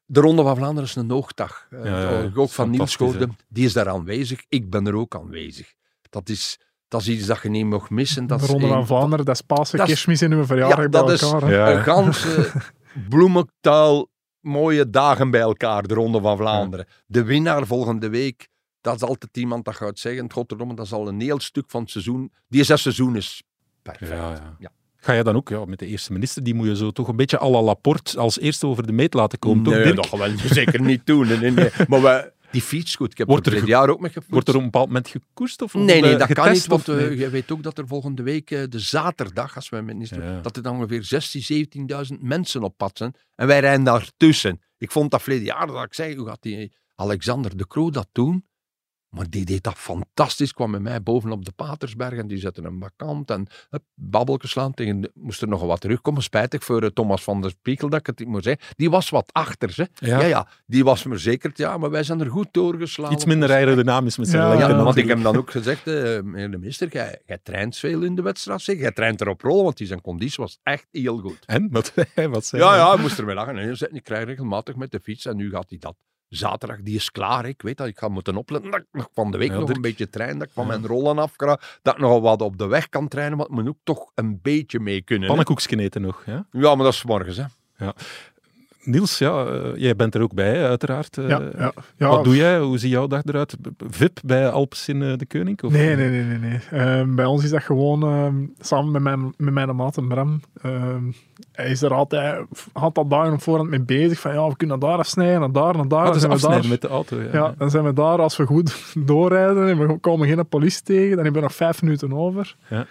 de Ronde van Vlaanderen is een hoogdag. Ja, ja, ook van Niels fantastisch, Goorde, die is daar aanwezig, ik ben er ook aanwezig. Dat is, dat is iets dat je niet mag missen. Dat de Ronde van Vlaanderen, dat is Pasen, kerstmis en uw verjaardag Ja, bij dat is- een ganse bloementuil, mooie dagen bij elkaar, de Ronde van Vlaanderen. De winnaar volgende week, dat is altijd iemand dat gaat zeggen, godverdomme, dat is al een heel stuk van het seizoen. Die zes seizoen is perfect. Ja, ja. Ja. Ga je dan ook ja, met de eerste minister, die moet je zo toch een beetje à la Laporte als eerste over de meet laten komen, toch nee, Dirk? dat gaan we zeker niet doen. Nee, nee. Maar wij, die fiets goed, ik heb Wordt er dit jaar ook mee. Wordt er op een bepaald moment gekoerst? Of Nee, nee, dat kan getest, niet, want eh, nee? je weet ook dat er volgende week, eh, de zaterdag, als wij minister, Ja. dat er dan ongeveer 16, 17.000 mensen op pad zijn. En wij rijden daartussen. Ik vond dat verleden jaar, dat ik zei, hoe gaat die Alexander de Croo dat doen? Maar die deed dat fantastisch, kwam met mij bovenop de Patersberg en die zette een bakant en hup, babbeltjes slaan tegen, de- moest er nog wat terugkomen, spijtig voor eh, Thomas van der Spiekel dat ik het niet moet zeggen. Die was wat achter, ze. Ja. Ja. ja, die was verzekerd, ja, maar wij zijn er goed doorgeslagen. Iets minder aerodynamisch met zijn Ja, want ik heb dan ook gezegd, eh, meneer de minister, jij, jij traint veel in de wedstrijd. Zeg. Jij traint erop rollen, want die zijn conditie was echt heel goed. En? Wat, wat zei Ja, hij? ja, hij moest ermee lachen. En ik krijg regelmatig met de fiets en nu gaat hij dat. Zaterdag, die is klaar. hè. Ik weet dat ik ga moeten opletten. Dat ik nog van de week Ja, nog een beetje train. Dat ik van Ja. mijn rollen afkrijg. Dat ik nog wat op de weg kan trainen. Het moet ook toch een beetje mee kunnen. hè. Pannenkoekjes eten nog, ja? Ja, maar dat is morgens. Hè. Niels, ja, eh, jij bent er ook bij, uiteraard. eh. Ja, ja, ja. Wat doe jij? Hoe ziet jouw dag eruit? VIP bij Alps in eh, de Koning? Of? Nee, nee, nee. nee, nee. Ehm, bij ons is dat gewoon ehm, samen met mijn, met mijn maat en Bram. ehm, hij is er altijd, had al dagen op voorhand mee bezig. Van ja, we kunnen daar afsnijden, en daar en daar. Ah, Dan dus zijn we daar. met de auto. Ja. Ja, dan zijn we daar als we goed doorrijden en we komen geen politie tegen. Dan hebben we nog vijf minuten over. Ja.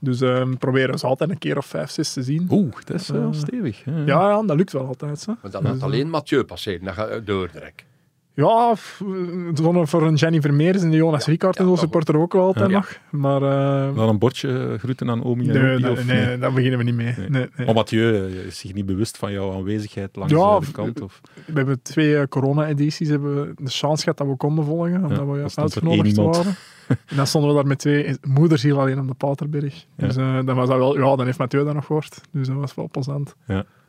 Dus ehm proberen ze altijd een keer of vijf, zes te zien. Oeh, dat is wel Eh, stevig. Ja. Ja, ja, dat lukt wel altijd. Hè. Maar dan laat alleen Mathieu passeren. Dan ga je doordrekken. Ja, voor een Jenny Vermeers en de Jonas Ricard en ja, zo dat supporter ook wel altijd Ja. nog. Maar eh, Dan een bordje eh, groeten aan Omi en nee, of nee, nee? daar beginnen we niet mee. Nee. Nee, nee. Maar Mathieu eh, is zich niet bewust van jouw aanwezigheid langs Ja, eh, de kant? Of? We hebben twee eh, corona-edities hebben we de chance gehad dat we konden volgen, omdat we uitgenodigd waren. En dan stonden we daar met twee moederziel alleen op de Paterberg. Ja. Dus eh, dan was dat wel, ja, dan heeft Mathieu dat nog gehoord. Dus dat was wel plezant.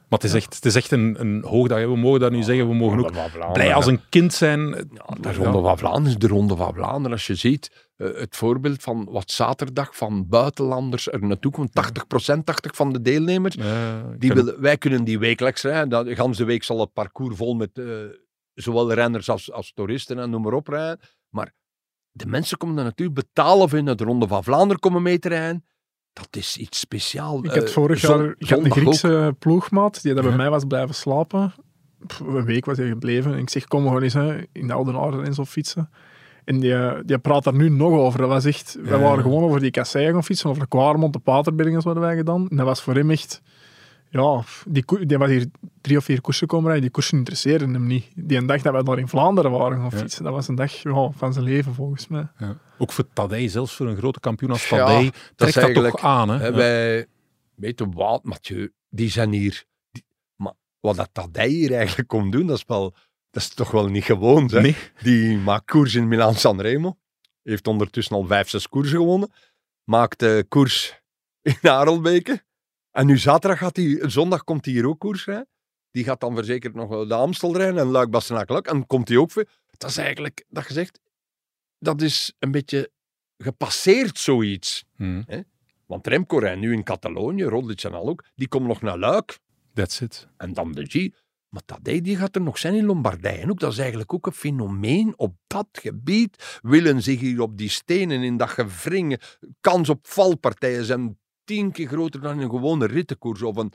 Maar het is echt, het is echt een, een hoogdag. We mogen dat nu zeggen. We mogen ook blij als een kind zijn. De Ronde van Vlaanderen is de Ronde van Vlaanderen. Als je ziet, eh, het voorbeeld van wat zaterdag van buitenlanders er naartoe komt. 80%, 80 van de deelnemers. Die willen, wij kunnen die wekelijks rijden. Dat- De ganse week zal het parcours vol met eh, zowel renners als, als toeristen en noem maar op rijden. Maar de mensen komen er natuurlijk betalen of in het Ronde van Vlaanderen komen mee te rijden. Dat is iets speciaals. Ik had Eh, vorig jaar ik had een ook. Griekse ploegmaat die dat bij Ja. mij was blijven slapen. Pff, een week was hij gebleven. En ik zeg, kom we gewoon eens hè, in de Oude Aarde en zo fietsen. En die, die praat daar nu nog over. Dat was echt, wij Ja. waren gewoon over die kasseien gaan fietsen, over de Kwaremond, de Paterbergers hadden wij gedaan. En dat was voor hem echt, ja, die, die was hier drie of vier koersen komen rijden, die koersen interesseerden hem niet. Die een dag dat wij daar in Vlaanderen waren gaan Ja. fietsen, dat was een dag ja, van zijn leven volgens mij. Ja. Ook voor Tadej, zelfs voor een grote kampioen als Ja, Tadej, dat trekt is dat eigenlijk- toch aan. Hè? Hè, Ja. Wij weten wat, Mathieu, die zijn hier. die- maar wat dat Tadej hier eigenlijk komt doen, dat is, wel, dat is toch wel niet gewoon. Hè? Nee. Die maakt koers in Milaan-San Remo. Heeft ondertussen al vijf, zes koersen gewonnen. Maakt koers in Harelbeke. En nu zaterdag gaat hij, zondag komt hij hier ook koers rijden. Die gaat dan verzekerd nog wel de Amstel rijden en Luik Bastenaken Luik. En komt hij ook weer. Dat is eigenlijk, dat gezegd, dat is een beetje gepasseerd zoiets. Hmm. Want Remco rijdt nu in Catalonië, Roglic en al ook. Die komt nog naar Luik. That's it. En dan de G. Maar Tadej die gaat er nog zijn in Lombardije. En ook, dat is eigenlijk ook een fenomeen op dat gebied. Willen zich hier op die stenen, in dat gewringen. Kans op valpartijen zijn tien keer groter dan een gewone rittenkoers. Of een,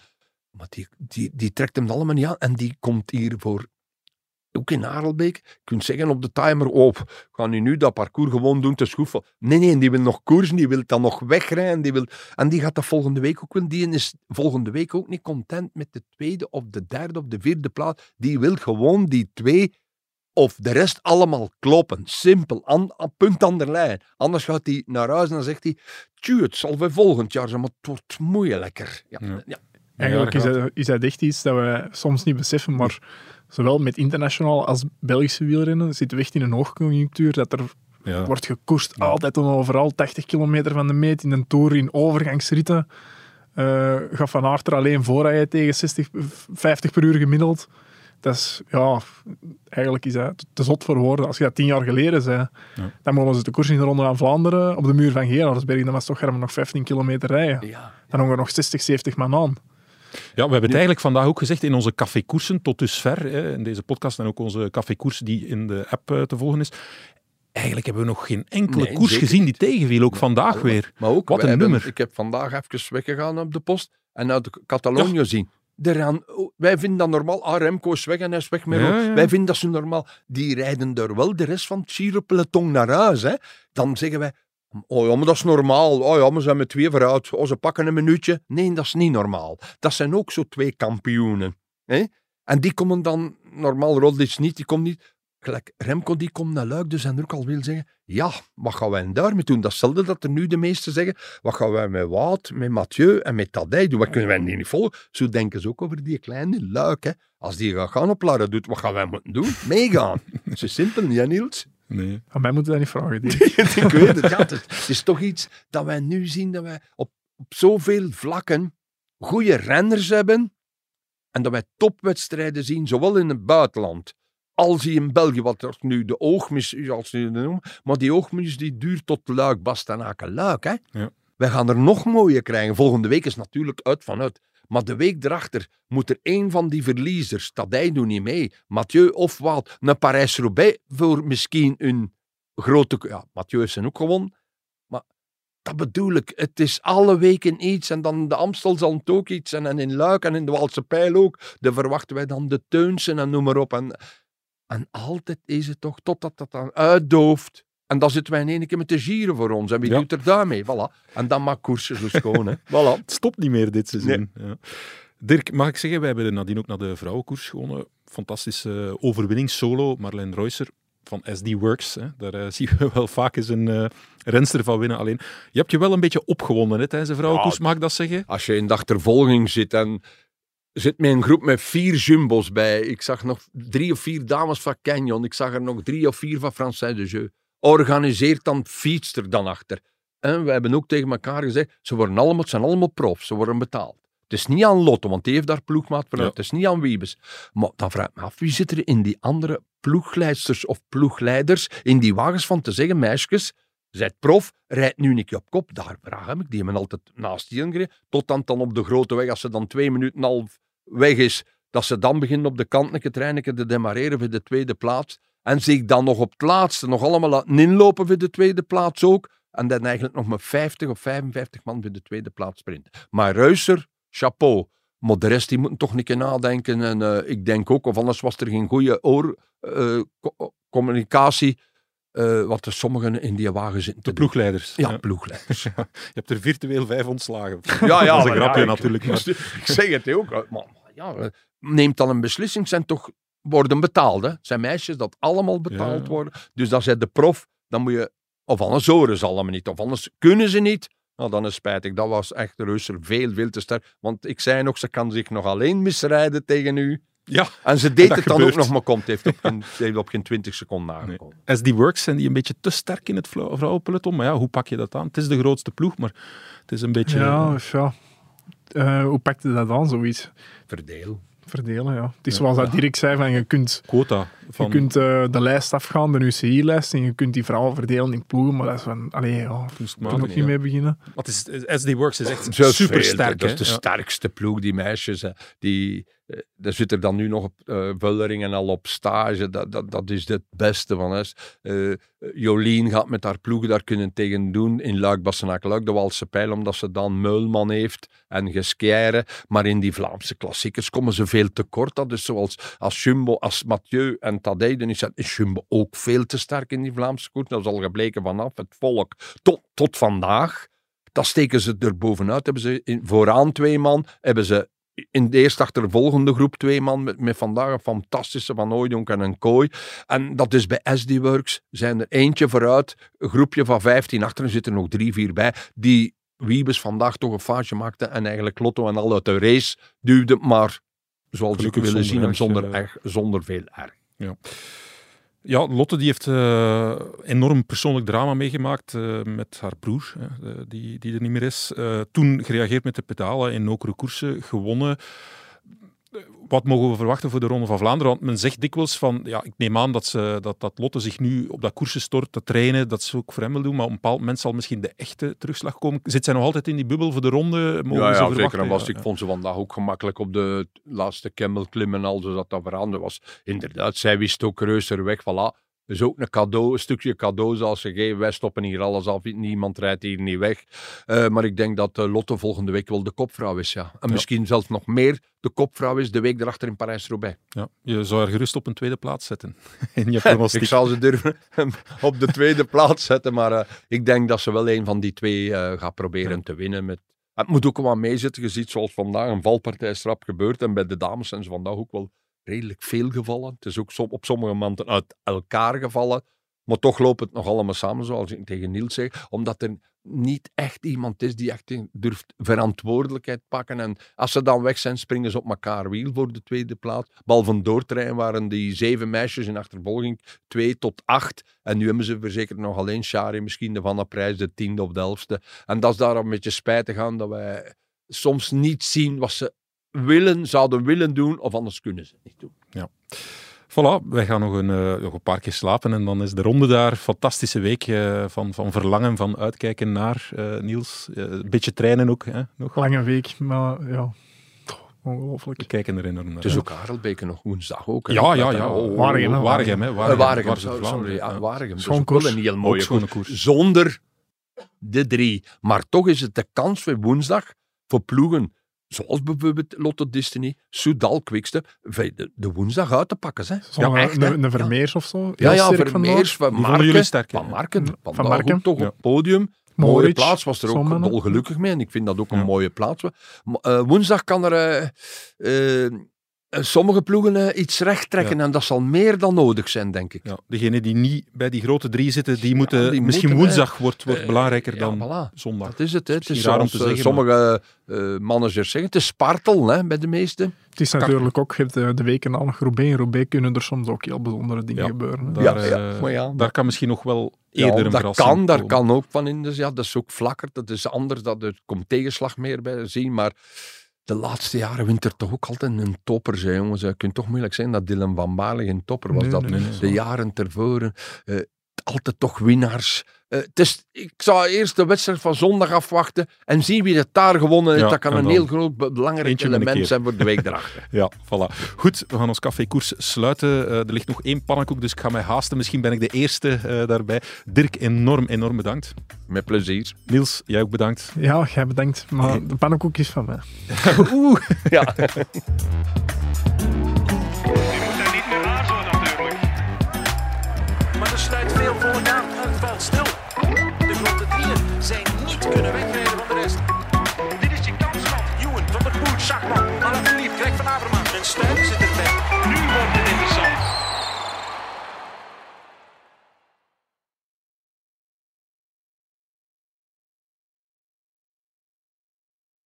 maar die, die, die trekt hem allemaal niet aan. En die komt hier voor... Ook in Harelbeek. Je kunt zeggen op de timer, oh, gaan nu nu dat parcours gewoon doen te schoeven. Nee, nee, die wil nog koersen, die wil dan nog wegrijden. Die wil, en die gaat dat volgende week ook wel. Die is volgende week ook niet content met de tweede of de derde of de vierde plaats. Die wil gewoon die twee of de rest allemaal kloppen. Simpel, punt aan de lijn. Anders gaat hij naar huis en dan zegt hij, tju, het zal weer volgend jaar zijn, maar het wordt moeilijker. Ja, Ja. ja. Eigenlijk Ja, is, dat is dat echt iets dat we soms niet beseffen, maar zowel met internationaal als Belgische wielrennen zitten we echt in een hoogconjunctuur dat er Ja. wordt gekoerst altijd en overal, 80 kilometer van de meet in een Tour, in overgangsritten. Eh gaat Van Aert er alleen voor tegen 60, 50 per uur gemiddeld. Dat is, ja, eigenlijk is dat te zot voor woorden. Als je dat tien jaar geleden zei, Ja. dan mogen ze de koers in de Ronde van Vlaanderen op de muur van Gerardsberg, dan was toch nog 15 kilometer rijden. Ja. Dan hangen er nog 60, 70 man aan. Ja, we hebben het eigenlijk vandaag ook gezegd in onze cafékoersen tot dusver, hè, in deze podcast en ook onze cafékoers die in de app eh, te volgen is. Eigenlijk hebben we nog geen enkele Nee, koers gezien die tegenviel, ook vandaag weer. Maar ook, Wat een hebben- nummer. Ik heb vandaag even weggegaan op de post en uit Catalonië zien. Oh, wij vinden dat normaal. Ah, Remco is weg en hij is weg met Ja, rood. ja. Wij vinden dat zo normaal. Die rijden er wel de rest van het Giro-peloton naar huis. Hè. Dan zeggen wij, oh ja, maar dat is normaal. Oh ja, maar ze zijn met twee vooruit. Oh, ze pakken een minuutje. Nee, dat is niet normaal. Dat zijn ook zo twee kampioenen. Hè. En die komen dan, normaal Roglic niet, die komt niet. Gelijk, Remco die komt naar Luik, dus en ook al wil zeggen, ja, wat gaan wij daarmee doen? Datzelfde dat er nu de meesten zeggen, wat gaan wij met Wout, met Mathieu en met Tadej doen? Wat kunnen wij die niet volgen? Zo denken ze ook over die kleine Luik. Hè. Als die gaat gaan op Lara doet, wat gaan wij moeten doen? Meegaan. Zo simpel, niet Niels? Nee. Aan mij moeten dat niet vragen. Ik weet het, ja, het, is, het is toch iets dat wij nu zien, dat wij op, op zoveel vlakken goede renners hebben en dat wij topwedstrijden zien, zowel in het buitenland als in België, wat er nu de oogmis, als ze het noemen, maar die oogmis die duurt tot Luik, Bastenaken, Luik. Hè? Ja. Wij gaan er nog mooier krijgen. Volgende week is natuurlijk uit vanuit. Maar de week erachter moet er één van die verliezers, Tadij doet niet mee, Mathieu of Wout, naar Parijs-Roubaix voor misschien een grote... Ja, Mathieu heeft zijn ook gewonnen. Maar dat bedoel ik. Het is alle weken iets. En dan de Amstel zal het ook iets. En, en in Luik en in de Walse Pijl ook. Dan verwachten wij dan de Teunsen en noem maar op. En, en altijd is het toch totdat dat dan uitdooft. En dan zitten wij in één keer met de gieren voor ons. En wie Ja. doet er daarmee? Voilà. En dan maakt koersen zo schoon. Hè. Voilà. Het stopt niet meer dit seizoen. Ja. Dirk, mag ik zeggen, wij hebben nadien ook naar de vrouwenkoers gewonnen. Fantastische overwinning solo. Marlene Reusser van SD Works. Hè. Daar eh, zien we wel vaak eens een eh renster van winnen. Alleen, je hebt je wel een beetje opgewonden hè, tijdens de vrouwenkoers, Ja. mag ik dat zeggen? Als je in de achtervolging zit en zit met een groep met vier jumbos bij. Ik zag nog drie of vier dames van Canyon. Ik zag er nog drie of vier van Français de Jeu. Organiseert dan fietst er dan achter. En we hebben ook tegen elkaar gezegd, ze, worden allemaal, zijn allemaal profs, ze worden betaald. Het is niet aan Lotto, want die heeft daar ploegmaat vanuit. Ja. Het is niet aan Wiebes. Maar dan vraag ik me af, wie zit er in die andere ploegleidsters of ploegleiders in die wagens van te zeggen, meisjes, zijt prof, rijdt nu een keer op kop. Daar vraag ik. Die hebben altijd naast die gereden. Tot dan, dan op de grote weg, als ze dan twee minuten half weg is, dat ze dan beginnen op de kant een trein te demareren voor de tweede plaats. En zich dan nog op het laatste nog allemaal laten inlopen voor de tweede plaats ook. En dan eigenlijk nog met 50 of 55 man voor de tweede plaats sprinten. Maar Ruiser, chapeau. Maar moeten toch keer nadenken. En eh, ik denk ook, of anders was er geen goede oor, eh, co- communicatie eh, wat er sommigen in die wagen zitten te De ploegleiders. Ja, ploegleiders. Je hebt er virtueel vijf ontslagen. Ja, ja, dat is een grapje natuurlijk. Ik, Maar... ik zeg het ook. Maar, maar ja, eh, neemt dan een beslissing, zijn toch worden betaald. Hè? Zijn meisjes dat allemaal betaald worden. Dus dat zij de prof, dan moet je, of anders horen ze allemaal niet, of anders kunnen ze niet. Nou, dan is spijtig. Dat was echt Reuser veel, veel te sterk. Want ik zei nog, ze kan zich nog alleen misrijden tegen u. Ja, En ze deed het dan gebeurt. ook nog, maar komt. Heeft op geen, het heeft op geen 20 seconden aangekomen. SD Works zijn die een beetje te sterk in het vrouwenpeloton. Maar ja, hoe pak je dat aan? Het is de grootste ploeg, maar het is een beetje... Ja, ja. Eh, hoe pakte dat aan, zoiets? Verdeel. Verdelen, ja. Het is zoals dat Dirk zei, van je kunt, quota. Van... je kunt eh, de lijst afgaan, de UCI-lijst, en je kunt die vrouwen verdelen in ploegen, maar dat is van, allee, ja, moet ik ja. niet mee beginnen. Wat is, SD Works is echt super sterk. Dat is de Ja. sterkste ploeg, die meisjes. Hè. Die, daar zit er dan nu nog op eh Vullering en al op stage. Dat, dat, dat is het beste van. Eh, Jolien gaat met haar ploeg daar kunnen tegen doen in luik bassenaak luik de Walse Pijl, omdat ze dan Meulman heeft en Gesquire. Maar in die Vlaamse klassiekers komen ze veel te kort. Dat is zoals als Jumbo, als Mathieu en Tadej, dan is, dat- is Jumbo ook veel te sterk in die Vlaamse koers. Dat is al gebleken vanaf het volk tot, tot vandaag. Dan steken ze er bovenuit. Hebben ze in, vooraan twee man. Hebben ze in de eerste achtervolgende groep twee man. Met, met vandaag een fantastische Van Hooijdonk en een Kooi. En dat is bij SD Works. Zijn er eentje vooruit. Een groepje van 15 achter. Er zitten nog drie, vier bij. Die Wiebes vandaag toch een foutje maakte. En eigenlijk Lotto en al uit de race duwde. Maar zoals ik willen zien, hem zonder erg, zonder veel erg. Ja, Lotte die heeft eh, enorm persoonlijk drama meegemaakt eh, met haar broer, die, die er niet meer is. Eh, toen gereageerd met de pedalen in nokere koersen, gewonnen. Wat mogen we verwachten voor de Ronde van Vlaanderen? Want men zegt dikwijls van, ja, ik neem aan dat, ze, dat, dat Lotte zich nu op dat koersen stort, te trainen, dat ze ook voor hem wil doen, maar op een bepaald moment zal misschien de echte terugslag komen. Zit zij nog altijd in die bubbel voor de ronde? Mogen Ja, we ze ja verwachten? zeker. En was, Ja, ik ja. vond ze vandaag ook gemakkelijk op de laatste kemmel klimmen en al, dus dat dat veranderd was. Inderdaad, zij wist ook reuzer weg. Voilà. Dus ook een cadeau, een stukje cadeau zoals ze geven. Wij stoppen hier alles af, niemand rijdt hier niet weg. Eh, maar ik denk dat eh, Lotte volgende week wel de kopvrouw is, ja. En Ja. misschien zelfs nog meer de kopvrouw is de week erachter in Parijs-Roubaix. Ja, je zou haar gerust op een tweede plaats zetten in je pronostiek. Ik zal ze durven op de tweede plaats zetten, maar eh, ik denk dat ze wel een van die twee eh, gaat proberen te winnen. Met... Het moet ook wel meezitten. Je ziet zoals vandaag een valpartij strap gebeurt en bij de dames zijn ze vandaag ook wel redelijk veel gevallen. Het is ook op sommige momenten uit elkaar gevallen. Maar toch loopt het nog allemaal samen, zoals ik tegen Niels zeg. Omdat er niet echt iemand is die echt durft verantwoordelijkheid pakken. En als ze dan weg zijn, springen ze op elkaar wiel voor de tweede plaats. Behalve doortrein waren die zeven meisjes in achtervolging twee tot acht. En nu hebben ze verzekerd nog alleen Shari, misschien de Van der Prijs, de tiende of de. En dat is daar een beetje spijtig aan, dat wij soms niet zien wat ze willen, zouden willen doen, of anders kunnen ze het niet doen. Voilà, wij gaan nog een, eh, nog een paar keer slapen en dan is de ronde daar. Fantastische week eh, van, van verlangen, van uitkijken naar eh, Niels. Eh, een beetje trainen ook. Hè, nog. Lange week, maar ja, ongelooflijk. We kijken er enorm naar. Het is ook Harelbeke nog woensdag ook. hè. Ja, ja, ja. oh, Waregem, hè, Waregem, hè. Waregem, Waregem, Dwars sorry, ja, ja. Waregem. Schoon Dus koers. een heel mooie koers. Zonder de drie. Maar toch is het de kans voor woensdag voor ploegen zoals bijvoorbeeld Lotto Destiny, Soudal, Quickstep, de, de woensdag uit te pakken. Hè. Ja, echt, hè. een, een Vermeers of zo. Ja, ja. Vermeers, Van Marken, sterk, van Marken, Van vandaag Marken. toch Ja. op het podium. Mooie Moritz, plaats, was er ook dolgelukkig mee. En ik vind dat ook een Ja. mooie plaats. Maar, eh, woensdag kan er eh, eh, sommige ploegen eh, iets recht trekken. En dat zal meer dan nodig zijn, denk ik. Ja, degenen die niet bij die grote drie zitten, die moeten... die misschien moeten, woensdag wordt, wordt Eh, belangrijker ja, dan voilà. zondag. Dat is het. Hè. Het is Misschien raar om zoals te eh, zeggen, sommige eh, managers zeggen. Het is spartel hè, bij de meesten. Het is natuurlijk ook, je hebt de, weken na nog Roubaix. In Roubaix kunnen er soms ook heel bijzondere dingen Ja. gebeuren. hè. Daar, Ja, ja, eh, maar ja. daar kan misschien nog wel Ja, eerder een dat verrassing kan, daar kan ook van in. Dus ja, dat is ook vlakker. Dat is anders. Dat er komt tegenslag meer bij zien. Maar de laatste jaren wint er toch ook altijd een topper. Hè, jongens. Je kunt toch moeilijk zijn dat Dylan van Baarle geen topper was. Nee, dat nee, nee, nee. de jaren tevoren. eh, altijd toch winnaars. Eh, het is, ik zou eerst de wedstrijd van zondag afwachten en zien wie het daar gewonnen heeft. Ja, dat kan en een heel groot be- belangrijk element zijn voor de week erachter. Ja, voilà. Goed, we gaan ons café-koers sluiten. Eh, er ligt nog één pannenkoek, dus ik ga mij haasten. Misschien ben ik de eerste eh, daarbij. Dirk, enorm, enorm bedankt. Met plezier. Niels, jij ook bedankt. Ja, jij bedankt. Maar de pannenkoek is van mij. Oeh. Ja.